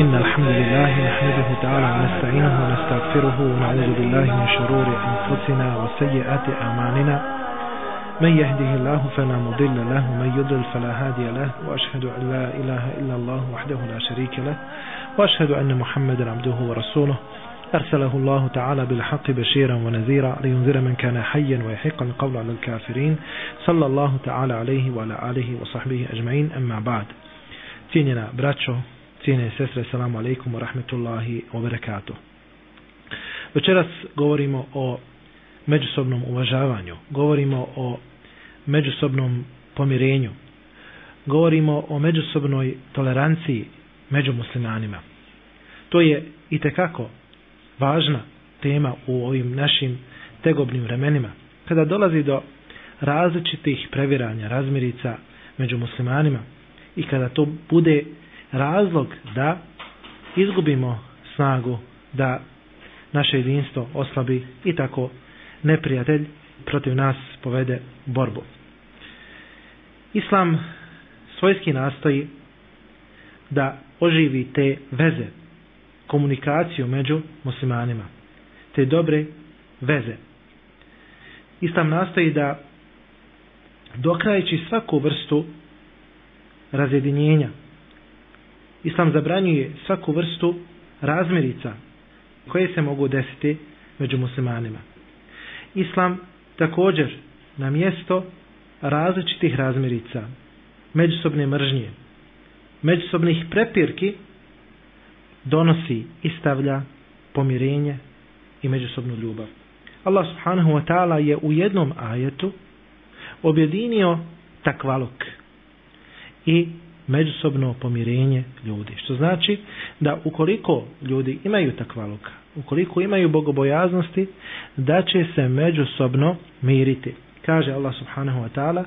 إن الحمد لله نحمده تعالى ونستعينه ونستغفره ونعوذ بالله من شرور أنفسنا وسيئات أعمالنا من يهده الله فلا مضل له ومن يضل فلا هادي له وأشهد أن لا إله إلا الله وحده لا شريك له وأشهد أن محمدا عبده ورسوله أرسله الله تعالى بالحق بشيرا ونذيرا لينذر من كان حيا ويحق القول على الكافرين صلى الله تعالى عليه وعلى آله وصحبه أجمعين أما بعد Cijenjena braćo, Cijene sestre, salamu alaikum wa rahmetullahi wa Večeras govorimo o međusobnom uvažavanju, govorimo o međusobnom pomirenju, govorimo o međusobnoj toleranciji među muslimanima. To je i tekako važna tema u ovim našim tegobnim vremenima, kada dolazi do različitih previranja, razmirica među muslimanima i kada to bude razlog da izgubimo snagu, da naše jedinstvo oslabi i tako neprijatelj protiv nas povede borbu. Islam svojski nastoji da oživi te veze, komunikaciju među muslimanima, te dobre veze. Islam nastoji da dokrajeći svaku vrstu razjedinjenja, Islam zabranjuje svaku vrstu razmirica koje se mogu desiti među muslimanima. Islam također na mjesto različitih razmirica, međusobne mržnje, međusobnih prepirki donosi i stavlja pomirenje i međusobnu ljubav. Allah subhanahu wa ta'ala je u jednom ajetu objedinio takvalok. i međusobno pomirenje ljudi. Što znači da ukoliko ljudi imaju takvaluka, ukoliko imaju bogobojaznosti, da će se međusobno miriti. Kaže Allah subhanahu wa ta'ala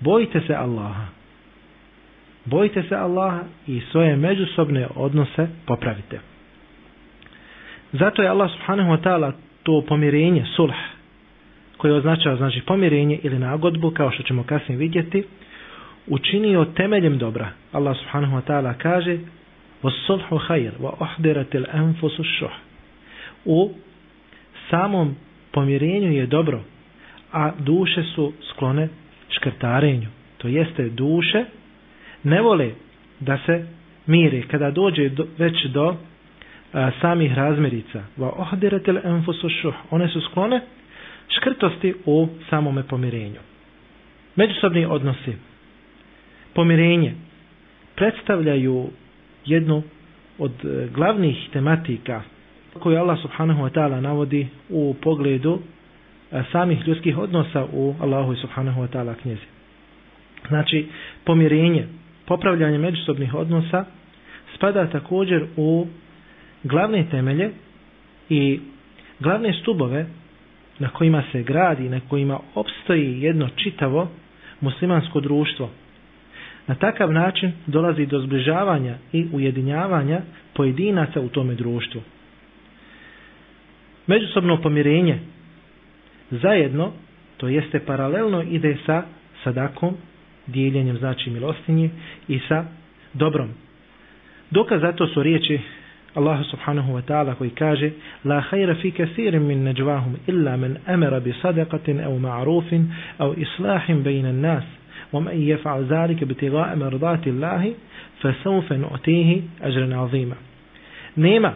Bojite se Allaha. Bojite se Allaha i svoje međusobne odnose popravite. Zato je Allah subhanahu wa ta'ala to pomirenje, sulh, koji označava znači pomirenje ili nagodbu, kao što ćemo kasnije vidjeti, učinio temeljem dobra. Allah subhanahu wa ta'ala kaže وَصُلْحُ خَيْرُ وَأُحْدِرَتِ الْأَنْفُسُ U samom pomirenju je dobro, a duše su sklone škrtarenju. To jeste duše ne vole da se mire. Kada dođe do, već do a, samih razmirica, va One su sklone škrtosti u samome pomirenju. Međusobni odnosi, pomirenje, predstavljaju jednu od e, glavnih tematika koju Allah subhanahu wa ta'ala navodi u pogledu e, samih ljudskih odnosa u Allahu subhanahu wa ta'ala knjezi. Znači, pomirenje, popravljanje međusobnih odnosa spada također u glavne temelje i glavne stubove na kojima se gradi, na kojima opstoji jedno čitavo muslimansko društvo. Na takav način dolazi do zbližavanja i ujedinjavanja pojedinaca u tome društvu. Međusobno pomirenje zajedno, to jeste paralelno ide sa sadakom, dijeljenjem znači milostinje i sa dobrom. Dokaz za to su riječi Allah subhanahu wa ta'ala koji kaže La hajra fi kathirin min neđvahum illa men amera bi sadaqatin au ma'rufin au islahim bejnan nas ومن يفعل ذلك ابتغاء مرضات الله فسوف نؤتيه أجرا azima. nema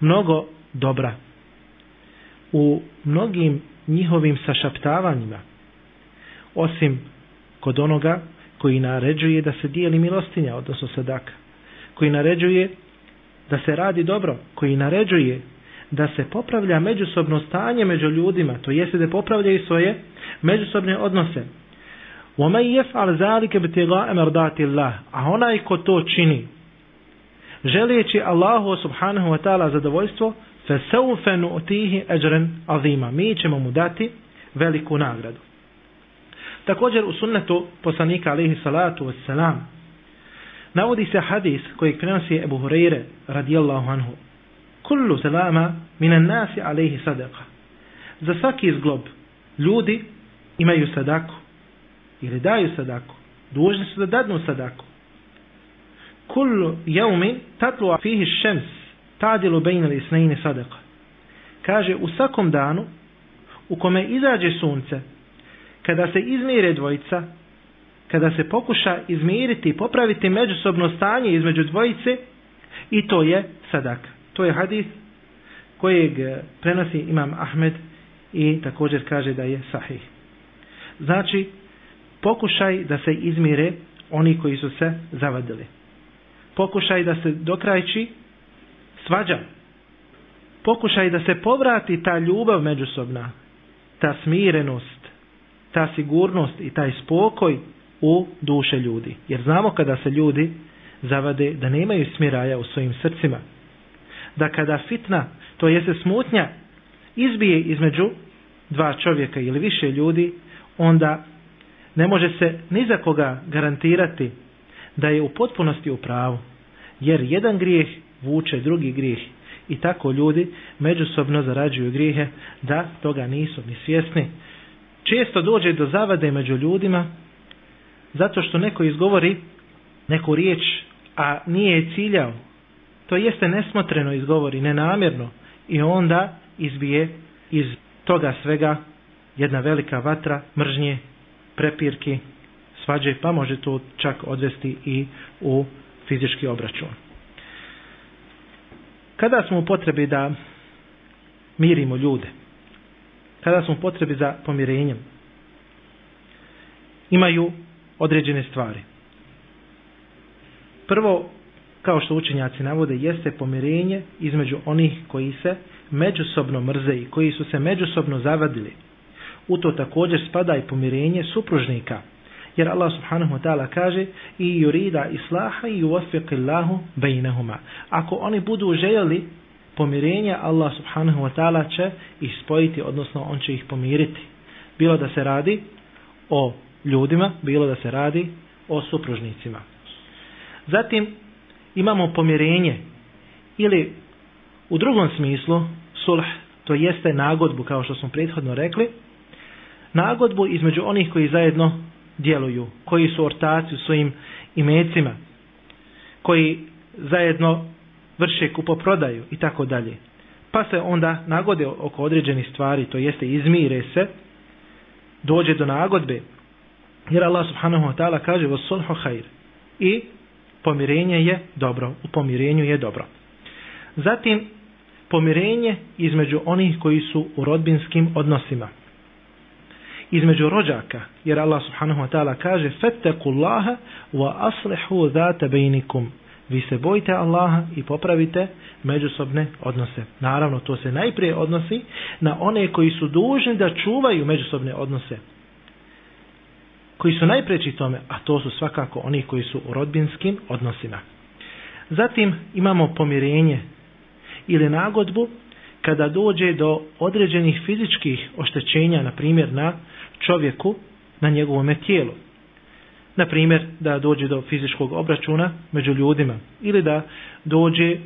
mnogo dobra u mnogim njihovim sašaptavanjima osim kod onoga koji naređuje da se dijeli milostinja odnosno sadaka koji naređuje da se radi dobro, koji naređuje da se popravlja međusobno stanje među ljudima, to jeste da popravljaju svoje međusobne odnose. وَمَنْ يَفْعَلْ ذَلِكَ بِتِغَاءَ مَرْدَاتِ اللَّهِ A onaj ko to čini, želijeći Allahu subhanahu wa ta'ala zadovoljstvo, فَسَوْفَ نُؤْتِيهِ أَجْرًا عَظِيمًا Mi ćemo mu dati veliku nagradu. Također u sunnetu poslanika alaihi salatu navodi se hadis koji prenosi Ebu Hureyre radijallahu anhu. Kullu selama minan nasi alehi sadaqa. Za svaki izglob ljudi imaju sadaku ili daju sadaku. Dužni su da dadnu sadaku. Kullu jaumi tatlu fihi šems tadilu bejna li snejni sadaka. Kaže u svakom danu u kome izađe sunce kada se izmire dvojica kada se pokuša izmiriti i popraviti međusobno stanje između dvojice i to je sadak. To je hadis kojeg eh, prenosi imam Ahmed i također kaže da je sahih. Znači, pokušaj da se izmire oni koji su se zavadili. Pokušaj da se dokrajči svađa. Pokušaj da se povrati ta ljubav međusobna, ta smirenost, ta sigurnost i taj spokoj u duše ljudi. Jer znamo kada se ljudi zavade da nemaju smiraja u svojim srcima. Da kada fitna, to jeste smutnja, izbije između dva čovjeka ili više ljudi, onda ne može se ni za koga garantirati da je u potpunosti u pravu. Jer jedan grijeh vuče drugi grijeh i tako ljudi međusobno zarađuju grijehe da toga nisu ni svjesni. Često dođe do zavade među ljudima zato što neko izgovori neku riječ, a nije je ciljao. To jeste nesmotreno izgovori, nenamjerno. I onda izbije iz toga svega jedna velika vatra, mržnje, prepirki, svađe, pa može to čak odvesti i u fizički obračun. Kada smo u potrebi da mirimo ljude, kada smo u potrebi za pomirenjem, imaju određene stvari. Prvo, kao što učenjaci navode, jeste pomirenje između onih koji se međusobno mrze i koji su se međusobno zavadili. U to također spada i pomirenje supružnika. Jer Allah subhanahu wa ta'ala kaže i yurida islaha i uvafiqillahu bejnehuma. Ako oni budu željeli pomirenje, Allah subhanahu wa ta'ala će ih spojiti, odnosno on će ih pomiriti. Bilo da se radi o ljudima, bilo da se radi o supružnicima. Zatim imamo pomjerenje ili u drugom smislu sulh, to jeste nagodbu kao što smo prethodno rekli, nagodbu između onih koji zajedno djeluju, koji su ortaci u svojim imecima, koji zajedno vrše kupoprodaju i tako dalje. Pa se onda nagode oko određenih stvari, to jeste izmire se, dođe do nagodbe jer Allah subhanahu wa ta'ala kaže sulhu hajr. I pomirenje je dobro. U pomirenju je dobro. Zatim, pomirenje između onih koji su u rodbinskim odnosima. Između rođaka, jer Allah subhanahu wa ta'ala kaže Fettekullaha wa aslihu zata bejnikum. Vi se bojite Allaha i popravite međusobne odnose. Naravno, to se najprije odnosi na one koji su dužni da čuvaju međusobne odnose koji su najpreći tome, a to su svakako oni koji su u rodbinskim odnosima. Zatim imamo pomirenje ili nagodbu kada dođe do određenih fizičkih oštećenja, na primjer na čovjeku, na njegovome tijelu. Na primjer da dođe do fizičkog obračuna među ljudima ili da dođe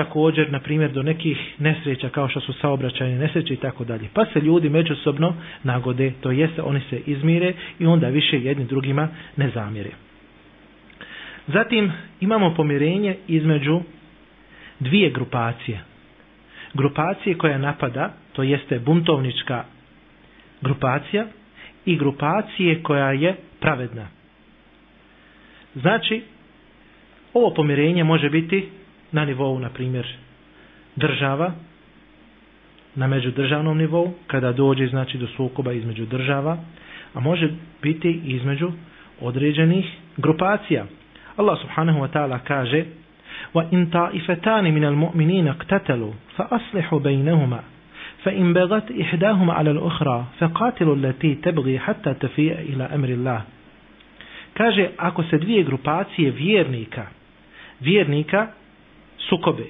također, na primjer, do nekih nesreća kao što su saobraćajne nesreće i tako dalje. Pa se ljudi međusobno nagode, to jeste oni se izmire i onda više jedni drugima ne zamire. Zatim imamo pomirenje između dvije grupacije. Grupacije koja napada, to jeste buntovnička grupacija i grupacije koja je pravedna. Znači, ovo pomirenje može biti na nivou, na primjer, država, na međudržavnom nivou, kada dođe znači do sukoba između država, a može biti između određenih grupacija. Allah subhanahu wa ta'ala kaže وَإِن طَائِفَتَانِ مِنَ الْمُؤْمِنِينَ اقْتَتَلُوا فَأَصْلِحُوا بَيْنَهُمَا فَإِن بَغَتْ إِحْدَاهُمَا عَلَى الْأُخْرَى فَقَاتِلُوا الَّتِي تَبْغِي حَتَّى تَفِيَ إِلَى أَمْرِ اللَّهِ Kaže, ako se dvije grupacije vjernika, vjernika sukobe.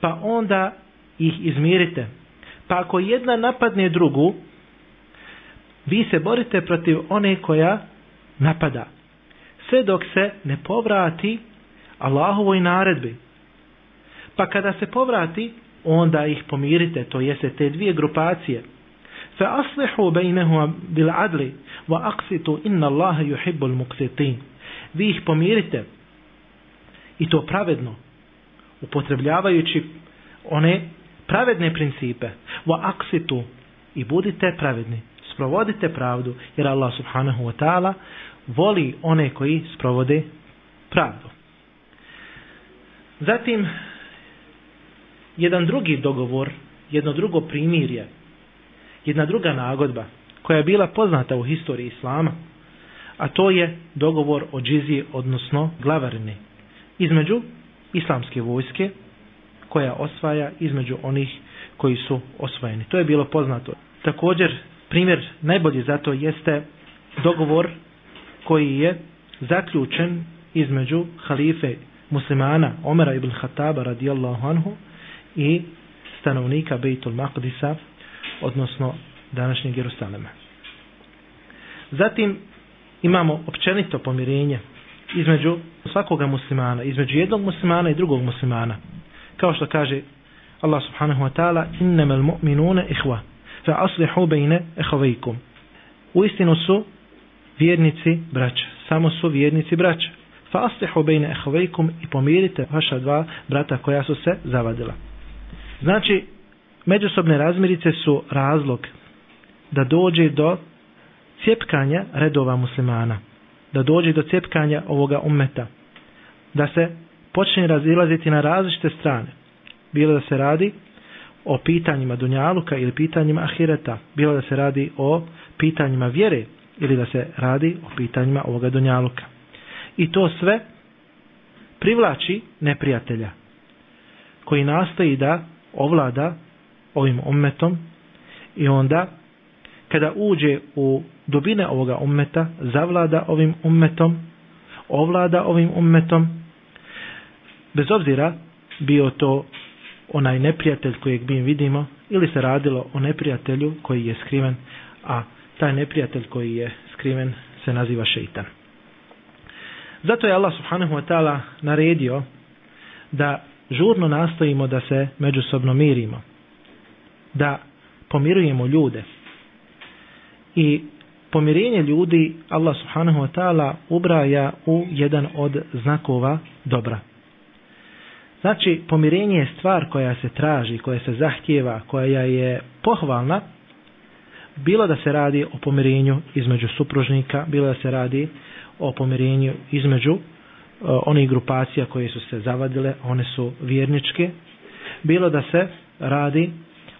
Pa onda ih izmirite. Pa ako jedna napadne drugu, vi se borite protiv one koja napada. Sve dok se ne povrati Allahovoj naredbi. Pa kada se povrati, onda ih pomirite, to jeste te dvije grupacije. bil adli, wa aksitu inna Allahe yuhibbul muqsitin. Vi ih pomirite i to pravedno, upotrebljavajući one pravedne principe. Wa aksitu i budite pravedni. Sprovodite pravdu, jer Allah subhanahu wa ta'ala voli one koji sprovode pravdu. Zatim, jedan drugi dogovor, jedno drugo primirje, jedna druga nagodba koja je bila poznata u historiji Islama, a to je dogovor o džizi, odnosno glavarini, između islamske vojske koja osvaja između onih koji su osvojeni. To je bilo poznato. Također, primjer najbolji za to jeste dogovor koji je zaključen između halife muslimana Omera ibn Khattaba radijallahu anhu i stanovnika Bejtul Maqdisa, odnosno današnjeg Jerusalema. Zatim imamo općenito pomirenje između svakoga muslimana, između jednog muslimana i drugog muslimana. Kao što kaže Allah subhanahu wa ta'ala innama muminuna fa aslihu bayna Uistinu su vjernici braća, samo su vjernici braća. Fa aslihu bayna ikhawaykum i pomirite vaša dva brata koja su se zavadila. Znači međusobne razmirice su razlog da dođe do cjepkanja redova muslimana da dođe do cjepkanja ovoga ummeta, da se počne razilaziti na različite strane, bilo da se radi o pitanjima Dunjaluka ili pitanjima Ahireta, bilo da se radi o pitanjima vjere ili da se radi o pitanjima ovoga Dunjaluka. I to sve privlači neprijatelja koji nastoji da ovlada ovim ummetom i onda kada uđe u dubine ovoga ummeta, zavlada ovim ummetom, ovlada ovim ummetom, bez obzira bio to onaj neprijatelj kojeg mi vidimo ili se radilo o neprijatelju koji je skriven, a taj neprijatelj koji je skriven se naziva šeitan. Zato je Allah subhanahu wa ta'ala naredio da žurno nastojimo da se međusobno mirimo, da pomirujemo ljude i pomirenje ljudi Allah subhanahu wa ta'ala ubraja u jedan od znakova dobra. Znači, pomirenje je stvar koja se traži, koja se zahtjeva, koja je pohvalna, bilo da se radi o pomirenju između supružnika, bilo da se radi o pomirenju između e, onih grupacija koje su se zavadile, one su vjerničke, bilo da se radi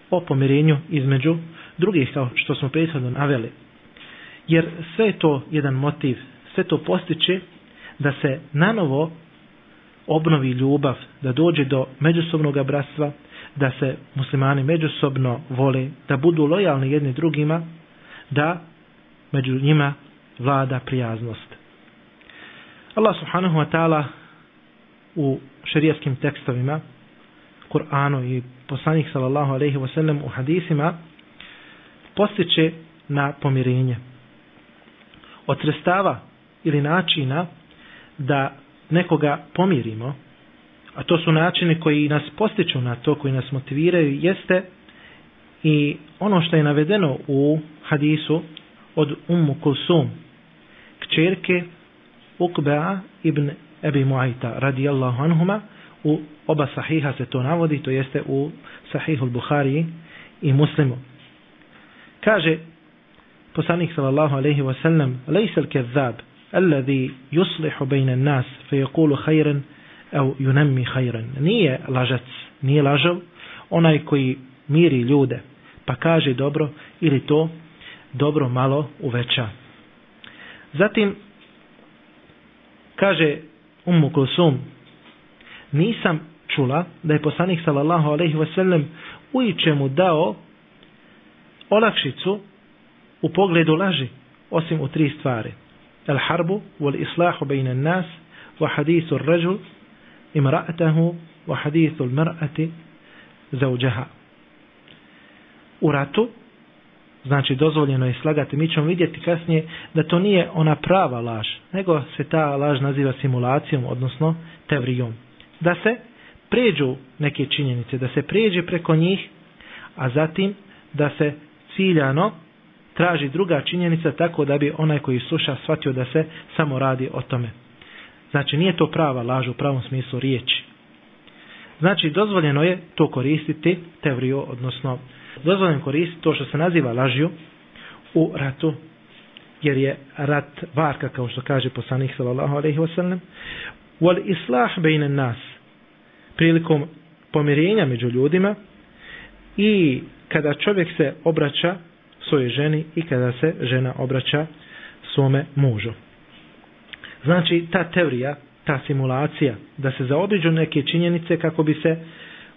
o pomirenju između drugih, kao što smo prethodno naveli jer sve je to jedan motiv, sve to postiče da se nanovo obnovi ljubav, da dođe do međusobnog bratstva, da se muslimani međusobno vole, da budu lojalni jedni drugima, da među njima vlada prijaznost. Allah subhanahu wa ta'ala u šerijaskim tekstovima, Kur'anu i poslanih sallallahu alaihi wasallam u hadisima postiče na pomirenje od sredstava ili načina da nekoga pomirimo, a to su načini koji nas postiču na to, koji nas motiviraju, jeste i ono što je navedeno u hadisu od Ummu Kulsum, kćerke Ukbea ibn Ebi Muajta radijallahu anhuma, u oba sahiha se to navodi, to jeste u sahihu buhari i muslimu. Kaže poslanik sallallahu alaihi wasallam lejse al alladhi yuslihu nas fe yakulu hajren au yunammi hajren nije lažac nije lažav onaj koji miri ljude pa kaže dobro ili to dobro malo uveća zatim kaže Ummu Kulsum nisam čula da je poslanik sallallahu alejhi ve sellem u čemu dao olakšicu u pogledu laži, osim u tri stvari. El harbu, wal islahu bejna nas, wa hadithu rajul, imra'atahu, wa hadithu mr'ati, zauđaha. U ratu, znači dozvoljeno je slagati, mi ćemo vidjeti kasnije da to nije ona prava laž, nego se ta laž naziva simulacijom, odnosno tevrijom. Da se pređu neke činjenice, da se prijeđe preko njih, a zatim da se ciljano traži druga činjenica tako da bi onaj koji sluša shvatio da se samo radi o tome. Znači nije to prava laž u pravom smislu riječi. Znači dozvoljeno je to koristiti teoriju, odnosno dozvoljeno je koristiti to što se naziva lažju u ratu jer je rat varka kao što kaže poslanik sallallahu alaihi ve wal islah bejne nas prilikom pomirenja među ljudima i kada čovjek se obraća svojoj ženi i kada se žena obraća svome mužu. Znači ta teorija, ta simulacija, da se zaobiđu neke činjenice kako bi se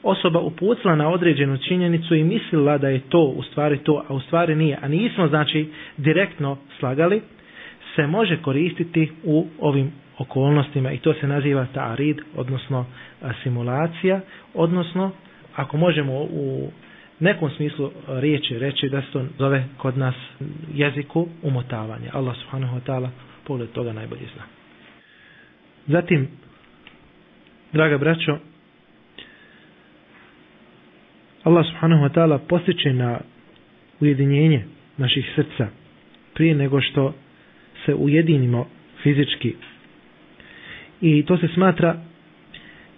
osoba uputila na određenu činjenicu i mislila da je to u stvari to, a u stvari nije, a nismo znači direktno slagali, se može koristiti u ovim okolnostima i to se naziva ta rid, odnosno simulacija, odnosno ako možemo u nekom smislu riječi reći da se to zove kod nas jeziku umotavanje. Allah subhanahu wa ta'ala pogled toga najbolje zna. Zatim, draga braćo, Allah subhanahu wa ta'ala postiče na ujedinjenje naših srca prije nego što se ujedinimo fizički. I to se smatra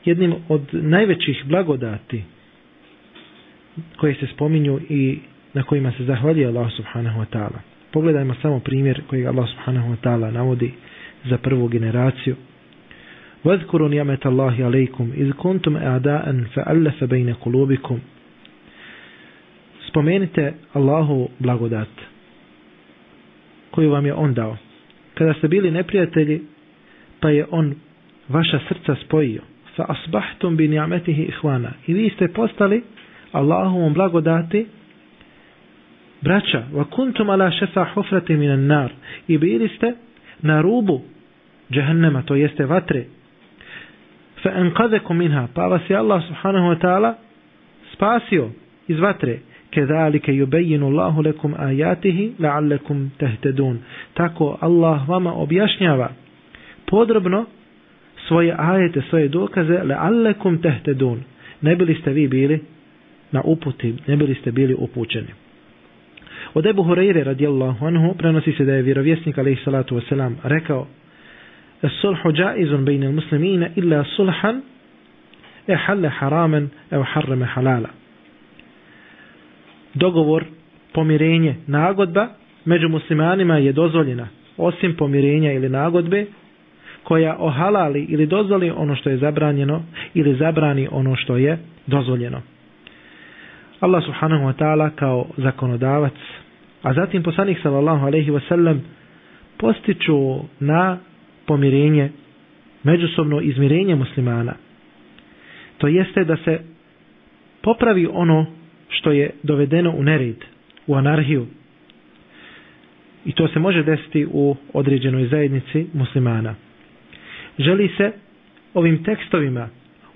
jednim od najvećih blagodati koje se spominju i na kojima se zahvaljuje Allah subhanahu wa ta'ala. Pogledajmo samo primjer koji Allah subhanahu wa ta'ala navodi za prvu generaciju. وَذْكُرُوا نِعْمَةَ اللَّهِ عَلَيْكُمْ إِذْ كُنْتُمْ أَعْدَاءً فَأَلَّفَ بَيْنَ قُلُوبِكُمْ Spomenite Allahu blagodat koju vam je On dao. Kada ste bili neprijatelji, pa je On vaša srca spojio. فَأَصْبَحْتُمْ بِنِعْمَتِهِ إِخْوَانَ I vi ste postali Allahovom blagodati braća, wa kuntum ala šefa min nar i bili ste na rubu to jeste vatre fa minha pa je Allah subhanahu wa ta'ala spasio iz vatre kedalike yubayyinu Allahu lekum ajatihi la'allekum tehtedun tako Allah vama objašnjava podrobno svoje ajete, svoje dokaze la'allekum tehtedun ne bili ste vi bili na uputi, ne bili ste bili upućeni. Od Ebu Hureyre radijallahu anhu prenosi se da je vjerovjesnik alaih salatu wasalam rekao Sulhu jaizun bejne muslimina illa sulhan e halle haramen e halala. Dogovor, pomirenje, nagodba među muslimanima je dozvoljena osim pomirenja ili nagodbe koja ohalali ili dozvoli ono što je zabranjeno ili zabrani ono što je dozvoljeno. Allah subhanahu wa ta'ala kao zakonodavac, a zatim poslanik sallallahu alaihi wasallam postiču na pomirenje, međusobno izmirenje muslimana. To jeste da se popravi ono što je dovedeno u nered, u anarhiju. I to se može desiti u određenoj zajednici muslimana. Želi se ovim tekstovima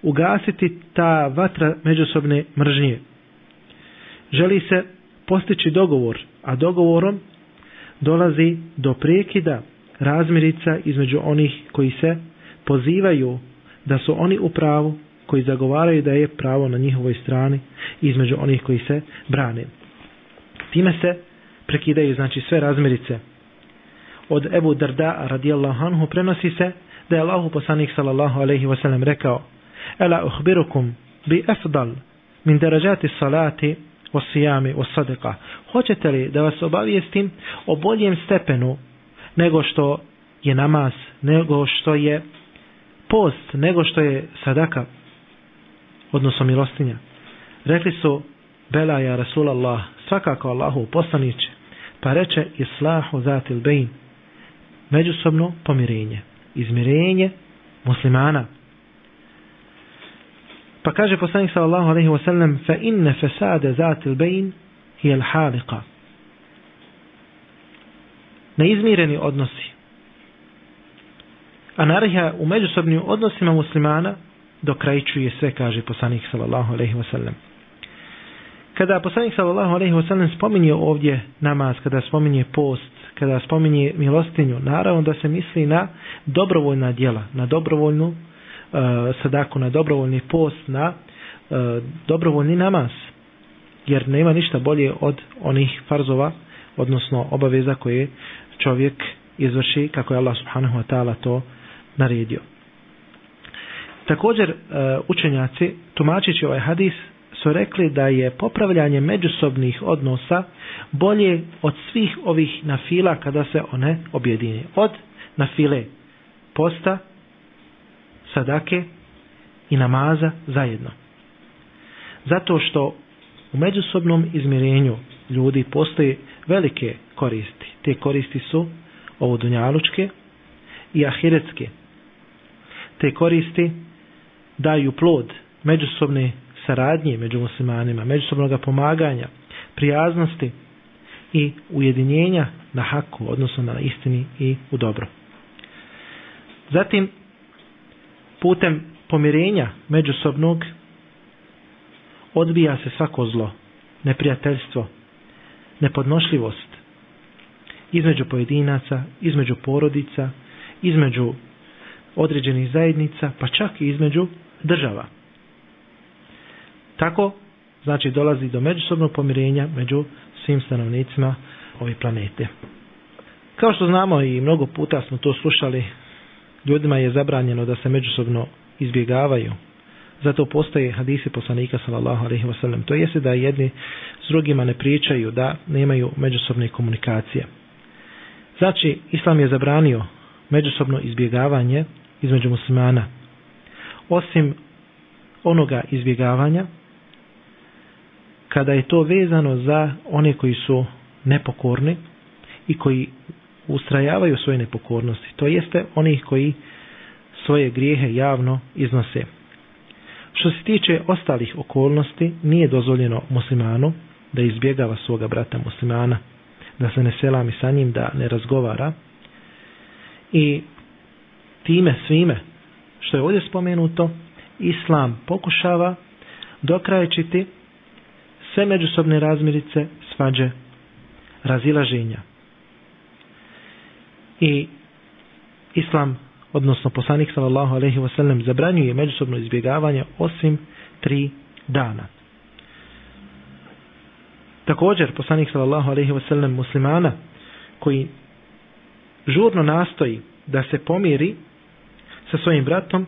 ugasiti ta vatra međusobne mržnje Želi se postići dogovor, a dogovorom dolazi do prekida razmirica između onih koji se pozivaju da su oni u pravu, koji zagovaraju da je pravo na njihovoj strani između onih koji se brane. Time se prekidaju znači sve razmirice. Od Ebu Darda radijallahu anhu prenosi se da je Allahu poslanik sallallahu alejhi ve sellem rekao: "Ela uhbirukum bi afdal min darajati salati o sijami, o sadaka. Hoćete li da vas obavijestim o boljem stepenu nego što je namaz, nego što je post, nego što je sadaka, odnosno milostinja. Rekli su, Bela ja Rasulallah, svakako Allahu poslaniće, pa reče Islahu zatil bejn, međusobno pomirenje, izmirenje muslimana, pa kaže poslanik sallallahu alejhi ve sellem: "Fa inna fasada al-bayn hiya al Neizmireni odnosi. Anarhija u međusobnim odnosima muslimana do krajčuje sve, kaže poslanik sallallahu alejhi ve sellem. Kada poslanik sallallahu alejhi ve sellem spominje ovdje namaz, kada spominje post, kada spominje milostinju, naravno da se misli na dobrovoljna djela, na dobrovoljnu E, sadaku na dobrovoljni post, na e, dobrovoljni namaz. Jer nema ništa bolje od onih farzova, odnosno obaveza koje čovjek izvrši kako je Allah subhanahu wa ta'ala to naredio. Također e, učenjaci tumačeći ovaj hadis su rekli da je popravljanje međusobnih odnosa bolje od svih ovih nafila kada se one objedine. Od nafile posta, sadake i namaza zajedno. Zato što u međusobnom izmirenju ljudi postoje velike koristi. Te koristi su ovo dunjalučke i ahiretske. Te koristi daju plod međusobne saradnje među muslimanima, međusobnog pomaganja, prijaznosti i ujedinjenja na haku, odnosno na istini i u dobro. Zatim, putem pomirenja međusobnog odbija se svako zlo, neprijateljstvo, nepodnošljivost između pojedinaca, između porodica, između određenih zajednica, pa čak i između država. Tako, znači, dolazi do međusobnog pomirenja među svim stanovnicima ove planete. Kao što znamo i mnogo puta smo to slušali Ljudima je zabranjeno da se međusobno izbjegavaju. Zato postoje hadisi poslanika sallallahu alejhi ve sellem. To jeste da jedni s drugima ne pričaju, da nemaju međusobne komunikacije. Znači, islam je zabranio međusobno izbjegavanje između muslimana. Osim onoga izbjegavanja kada je to vezano za one koji su nepokorni i koji ustrajavaju svoje nepokornosti, to jeste onih koji svoje grijehe javno iznose. Što se tiče ostalih okolnosti, nije dozvoljeno muslimanu da izbjegava svoga brata muslimana, da se ne selami sa njim, da ne razgovara. I time svime što je ovdje spomenuto, Islam pokušava dokrajčiti sve međusobne razmirice, svađe, razilaženja, i islam, odnosno poslanik sallallahu alaihi sellem zabranjuje međusobno izbjegavanje osim tri dana. Također, poslanik sallallahu alaihi sellem muslimana koji žurno nastoji da se pomiri sa svojim bratom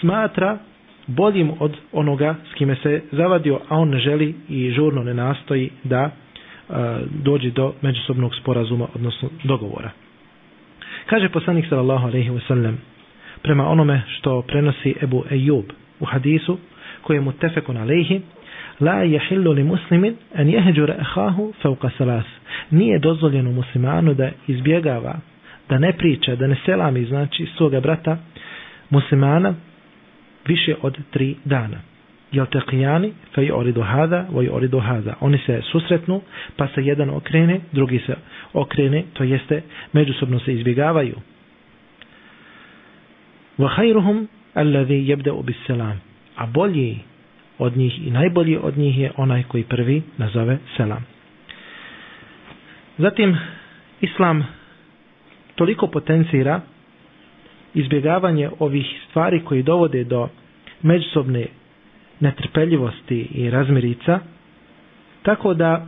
smatra boljim od onoga s kime se zavadio, a on ne želi i žurno ne nastoji da dođi do međusobnog sporazuma, odnosno dogovora. Kaže poslanik sallallahu ve sellem prema onome što prenosi Ebu Ejub u hadisu koji je mu alejhi La yahillu li muslimin an yahjura akhahu fawqa salas. Nije dozvoljeno muslimanu da izbjegava, da ne priča, da ne selami, znači, svoga brata muslimana više od tri dana. Jel teqijani fe i oridu hada, voj oridu hada. Oni se susretnu, pa se jedan okrene, drugi se okrene, to jeste međusobno se izbjegavaju. وَحَيْرُهُمْ أَلَّذِي يَبْدَعُ salam A bolji od njih i najbolji od njih je onaj koji prvi nazove selam. Zatim, Islam toliko potencira izbjegavanje ovih stvari koji dovode do međusobne netrpeljivosti i razmirica, tako da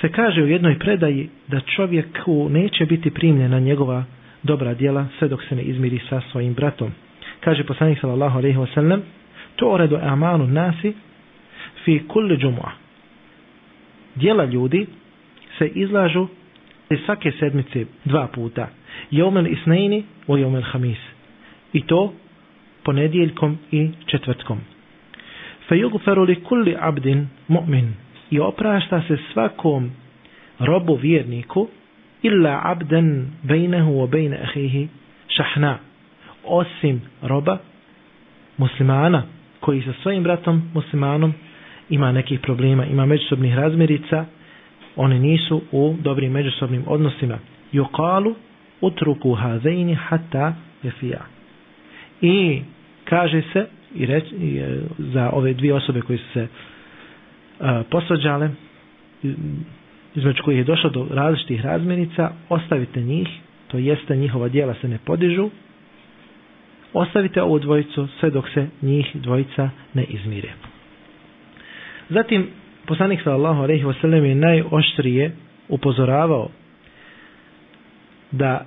se kaže u jednoj predaji da čovjeku neće biti primljena njegova dobra djela sve dok se ne izmiri sa svojim bratom. Kaže poslanik sallallahu alejhi ve sellem: uredu amanu nasi fi kulli jum'ah." Djela ljudi se izlažu svake sedmice dva puta. Jomel isnaini o jomel hamis. I to ponedjeljkom i četvrtkom. Fe li kulli abdin mu'min i oprašta se svakom robu vjerniku illa abden bejnehu o bejne ehihi šahna osim roba muslimana koji sa svojim bratom muslimanom ima nekih problema, ima međusobnih razmirica, oni nisu u dobrim međusobnim odnosima. Yuqalu utruku hazeini hatta jefija. I kaže se i reč, e, za ove dvije osobe koji su se E, posvađale, između kojih je došlo do različitih razmirica, ostavite njih, to jeste njihova dijela se ne podižu, ostavite ovu dvojicu sve dok se njih dvojica ne izmire. Zatim, poslanik sallallahu alejhi ve je najoštrije upozoravao da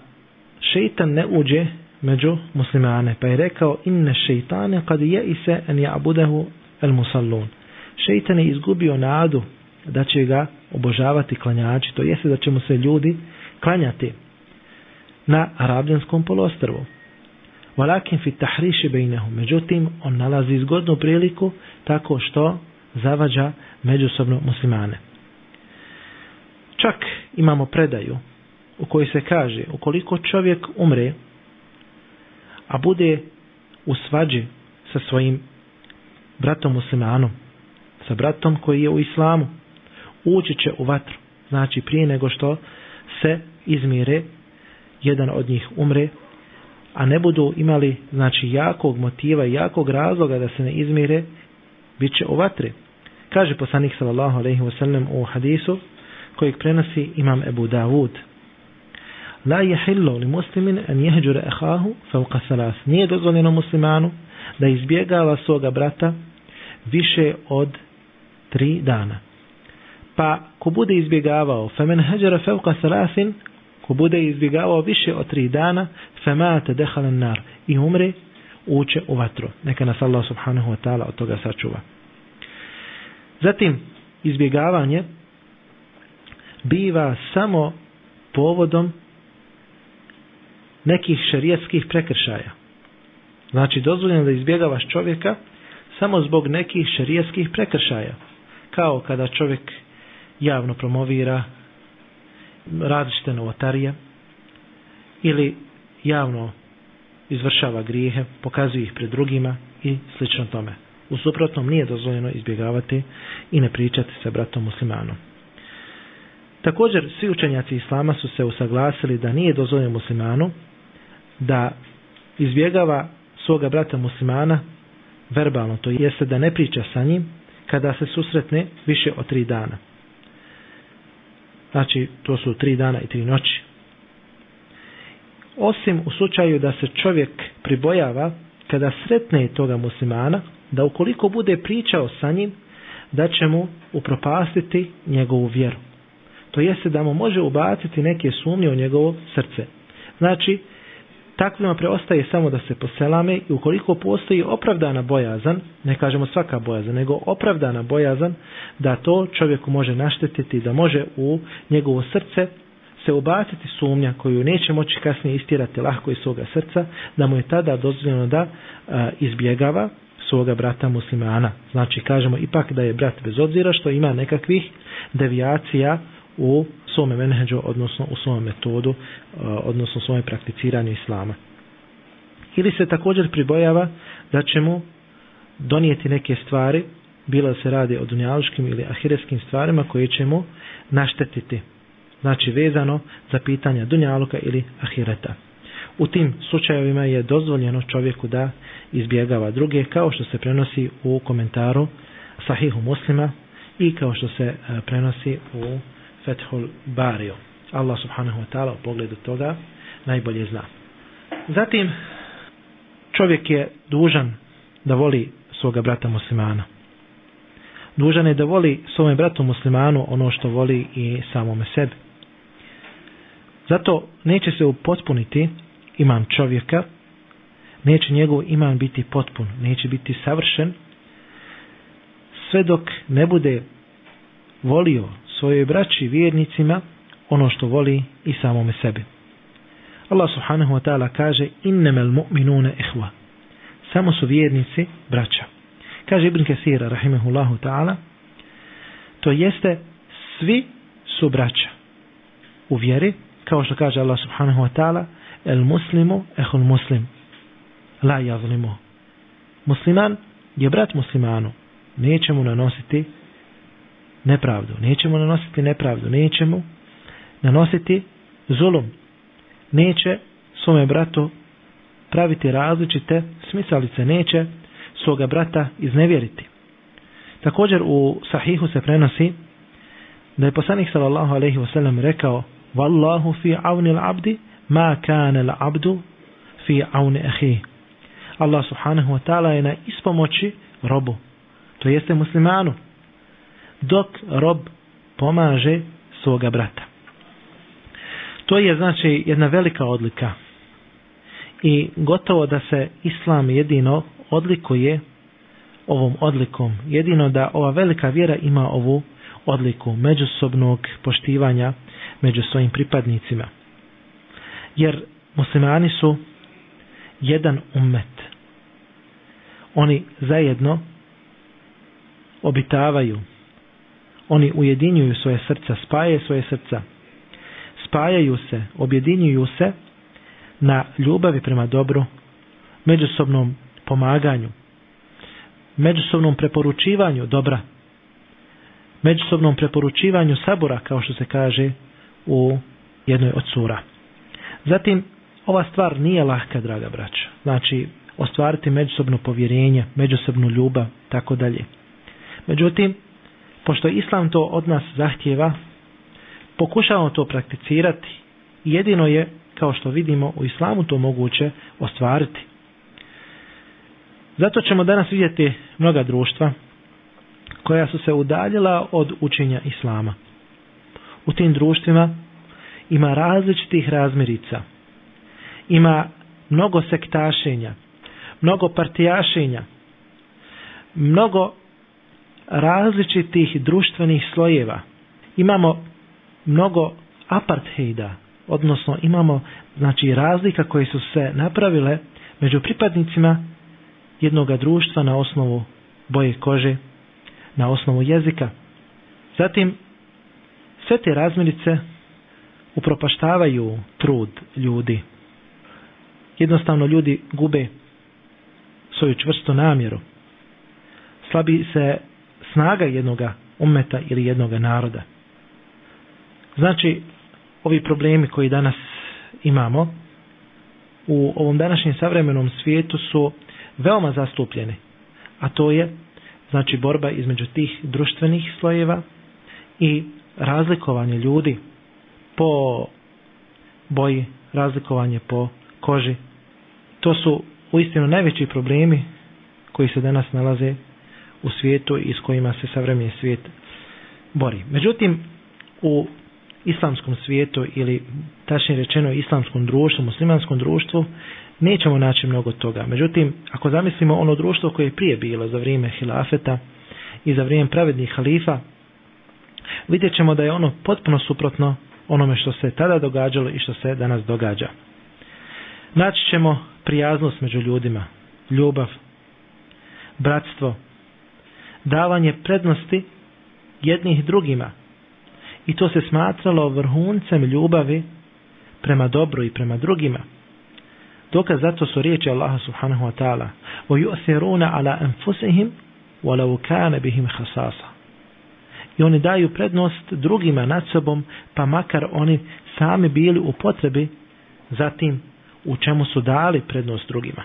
šeitan ne uđe među muslimane, pa je rekao inne šeitane kad je ise en jabudehu el musallun šeitan je izgubio nadu da će ga obožavati klanjači, to jeste da će mu se ljudi klanjati na Arabljanskom polostrvu. Valakin fi tahriši bejnehu. Međutim, on nalazi zgodnu priliku tako što zavađa međusobno muslimane. Čak imamo predaju u kojoj se kaže ukoliko čovjek umre, a bude u svađi sa svojim bratom muslimanom, sa bratom koji je u islamu. Ući će u vatru. Znači prije nego što se izmire, jedan od njih umre, a ne budu imali znači jakog motiva jakog razloga da se ne izmire, bit će u vatri. Kaže poslanik sallallahu alejhi ve sellem u hadisu kojeg prenosi imam Ebu Davud. La yahillu li muslimin an yahjura akhahu fawqa Nije dozvoljeno muslimanu da izbjegava svoga brata više od tri dana. Pa ko bude izbjegavao femen hađara fevka ko bude izbjegavao više od tri dana, femate dehalan nar i umre, uče u vatru. Neka nas Allah subhanahu wa ta'ala od toga sačuva. Zatim, izbjegavanje biva samo povodom nekih šarijetskih prekršaja. Znači, dozvoljeno da izbjegavaš čovjeka samo zbog nekih šarijetskih prekršaja kao kada čovjek javno promovira različite novotarije ili javno izvršava grijehe, pokazuje ih pred drugima i slično tome. U suprotnom nije dozvoljeno izbjegavati i ne pričati sa bratom muslimanom. Također, svi učenjaci Islama su se usaglasili da nije dozvoljeno muslimanu da izbjegava svoga brata muslimana verbalno, to jeste da ne priča sa njim, kada se susretne više od tri dana. Znači, to su tri dana i tri noći. Osim u slučaju da se čovjek pribojava kada sretne toga muslimana, da ukoliko bude pričao sa njim, da će mu upropastiti njegovu vjeru. To jeste da mu može ubaciti neke sumnje u njegovo srce. Znači, Takvima preostaje samo da se poselame i ukoliko postoji opravdana bojazan, ne kažemo svaka bojazan, nego opravdana bojazan da to čovjeku može naštetiti, da može u njegovo srce se ubaciti sumnja koju neće moći kasnije istirati lahko iz svoga srca, da mu je tada dozvoljeno da izbjegava svoga brata muslimana. Znači kažemo ipak da je brat bez obzira što ima nekakvih devijacija u svome menheđu, odnosno u svome metodu, e, odnosno u svome prakticiranju islama. Ili se također pribojava da će mu donijeti neke stvari, bilo da se radi o dunjaluškim ili ahiretskim stvarima koje će mu naštetiti. Znači vezano za pitanja dunjaluka ili ahireta. U tim slučajevima je dozvoljeno čovjeku da izbjegava druge, kao što se prenosi u komentaru Sahihu muslima i kao što se e, prenosi u Fethul Bario. Allah subhanahu wa ta'ala u pogledu toga najbolje zna. Zatim, čovjek je dužan da voli svoga brata muslimana. Dužan je da voli svome bratu muslimanu ono što voli i samome sebi. Zato neće se upotpuniti imam čovjeka, neće njegov iman biti potpun, neće biti savršen, sve dok ne bude volio svojoj braći vjernicima ono što voli i samome sebi. Allah subhanahu wa ta'ala kaže innemel muminuna ikhwa. Samo su vjernici braća. Kaže Ibn Kasira rahimahullahu ta'ala to jeste svi su braća u vjeri kao što kaže Allah subhanahu wa ta'ala el muslimu ehul muslim la jazlimu musliman je brat muslimanu neće mu nanositi nepravdu, nećemo nanositi nepravdu, nećemo nanositi zulum, neće svome bratu praviti različite smisalice, neće svoga brata iznevjeriti. Također u sahihu se prenosi da je poslanik sallallahu alejhi ve sellem rekao: "Wallahu fi auni al-'abdi ma kana al-'abdu fi auni akhihi." Allah subhanahu wa ta'ala je na ispomoći robu, to jeste muslimanu, dok rob pomaže svoga brata. To je znači jedna velika odlika i gotovo da se islam jedino odlikuje ovom odlikom. Jedino da ova velika vjera ima ovu odliku međusobnog poštivanja među svojim pripadnicima. Jer muslimani su jedan umet, Oni zajedno obitavaju oni ujedinjuju svoje srca, spaje svoje srca. Spajaju se, objedinjuju se na ljubavi prema dobru, međusobnom pomaganju, međusobnom preporučivanju dobra, međusobnom preporučivanju sabora, kao što se kaže u jednoj od sura. Zatim, ova stvar nije lahka, draga braća. Znači, ostvariti međusobno povjerenje, međusobnu ljubav, tako dalje. Međutim, Pošto Islam to od nas zahtjeva, pokušavamo to prakticirati. Jedino je, kao što vidimo, u Islamu to moguće ostvariti. Zato ćemo danas vidjeti mnoga društva koja su se udaljila od učenja Islama. U tim društvima ima različitih razmirica, ima mnogo sektašenja, mnogo partijašenja, mnogo različitih društvenih slojeva. Imamo mnogo apartheida, odnosno imamo znači razlika koje su se napravile među pripadnicima jednoga društva na osnovu boje kože, na osnovu jezika. Zatim, sve te razmirice upropaštavaju trud ljudi. Jednostavno ljudi gube svoju čvrstu namjeru. Slabi se snaga jednoga umeta ili jednoga naroda. Znači, ovi problemi koji danas imamo u ovom današnjem savremenom svijetu su veoma zastupljeni, a to je znači borba između tih društvenih slojeva i razlikovanje ljudi po boji, razlikovanje po koži. To su uistinu najveći problemi koji se danas nalaze u svijetu i s kojima se savremeni svijet bori. Međutim, u islamskom svijetu ili tačnije rečeno islamskom društvu, muslimanskom društvu, nećemo naći mnogo toga. Međutim, ako zamislimo ono društvo koje je prije bilo za vrijeme hilafeta i za vrijeme pravednih halifa, vidjet ćemo da je ono potpuno suprotno onome što se tada događalo i što se danas događa. Naći ćemo prijaznost među ljudima, ljubav, bratstvo, davanje prednosti jednih drugima. I to se smatralo vrhuncem ljubavi prema dobru i prema drugima. Dokaz zato su riječi Allaha subhanahu wa ta'ala وَيُؤْثِرُونَ عَلَىٰ أَنفُسِهِمْ وَلَوْ كَانَ بِهِمْ Hasasa. I oni daju prednost drugima nad sobom, pa makar oni sami bili u potrebi zatim u čemu su dali prednost drugima.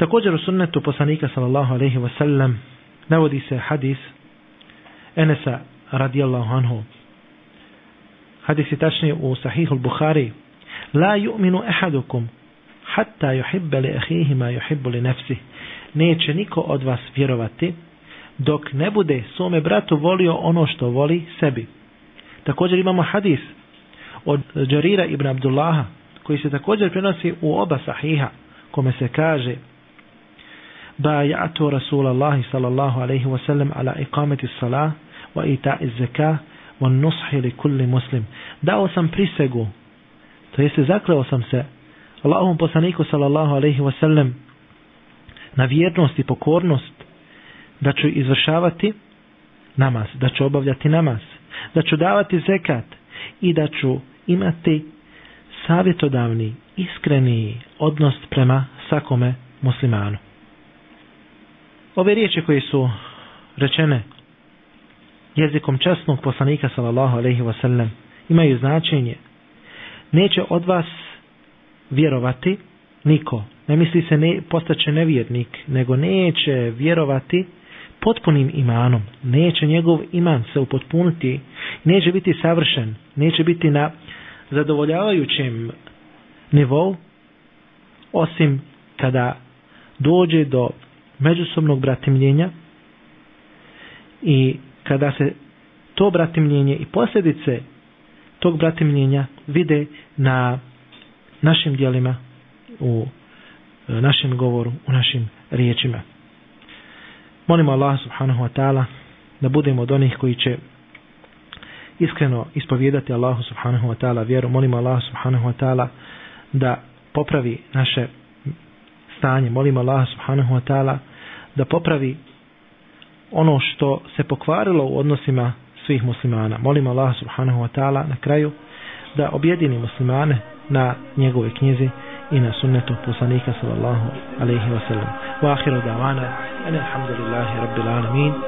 Također u sunnetu poslanika sallallahu alaihi wasallam navodi se hadis Enesa radijallahu anhu. Hadis je tačni u sahihu Bukhari. La yu'minu ehadukum hatta yuhibbe li ehihi ma yuhibbu li nefsi. Neće niko od vas vjerovati dok ne bude svome bratu volio ono što voli sebi. Također imamo hadis od Jarira ibn Abdullaha koji se također prenosi u oba sahiha kome se kaže sallallahu رسول الله ala ikameti salah wa salah, iz الصلاة zekah, nushi li kulli muslim. dao sam prisegu to jeste zakleo sam se Allahom poslaniku sallallahu alaihi wasallam na vjernost i pokornost da ću izvršavati namaz, da ću obavljati namaz, da ću davati zekat i da ću imati savjetodavni, iskreni odnos prema svakome muslimanu. Ove riječi koje su rečene jezikom časnog poslanika sallallahu ve sellem imaju značenje neće od vas vjerovati niko. Ne misli se ne, postaće nevjernik, nego neće vjerovati potpunim imanom. Neće njegov iman se upotpuniti, neće biti savršen, neće biti na zadovoljavajućem nivou, osim kada dođe do međusobnog bratimljenja i kada se to bratimljenje i posljedice tog bratimljenja vide na našim dijelima, u e, našem govoru, u našim riječima. Molimo Allah subhanahu wa ta'ala da budemo od onih koji će iskreno ispovijedati Allahu subhanahu wa ta'ala vjeru. Molimo Allah subhanahu wa ta'ala da popravi naše stanje. Molimo Allah subhanahu wa ta'ala da popravi ono što se pokvarilo u odnosima svih muslimana. Molim Allah subhanahu wa ta'ala na kraju da objedini muslimane na njegove knjizi i na sunnetu poslanika sallallahu alaihi wa sallam. Wa akhiru da'wana, ane alhamdulillahi rabbil alamin.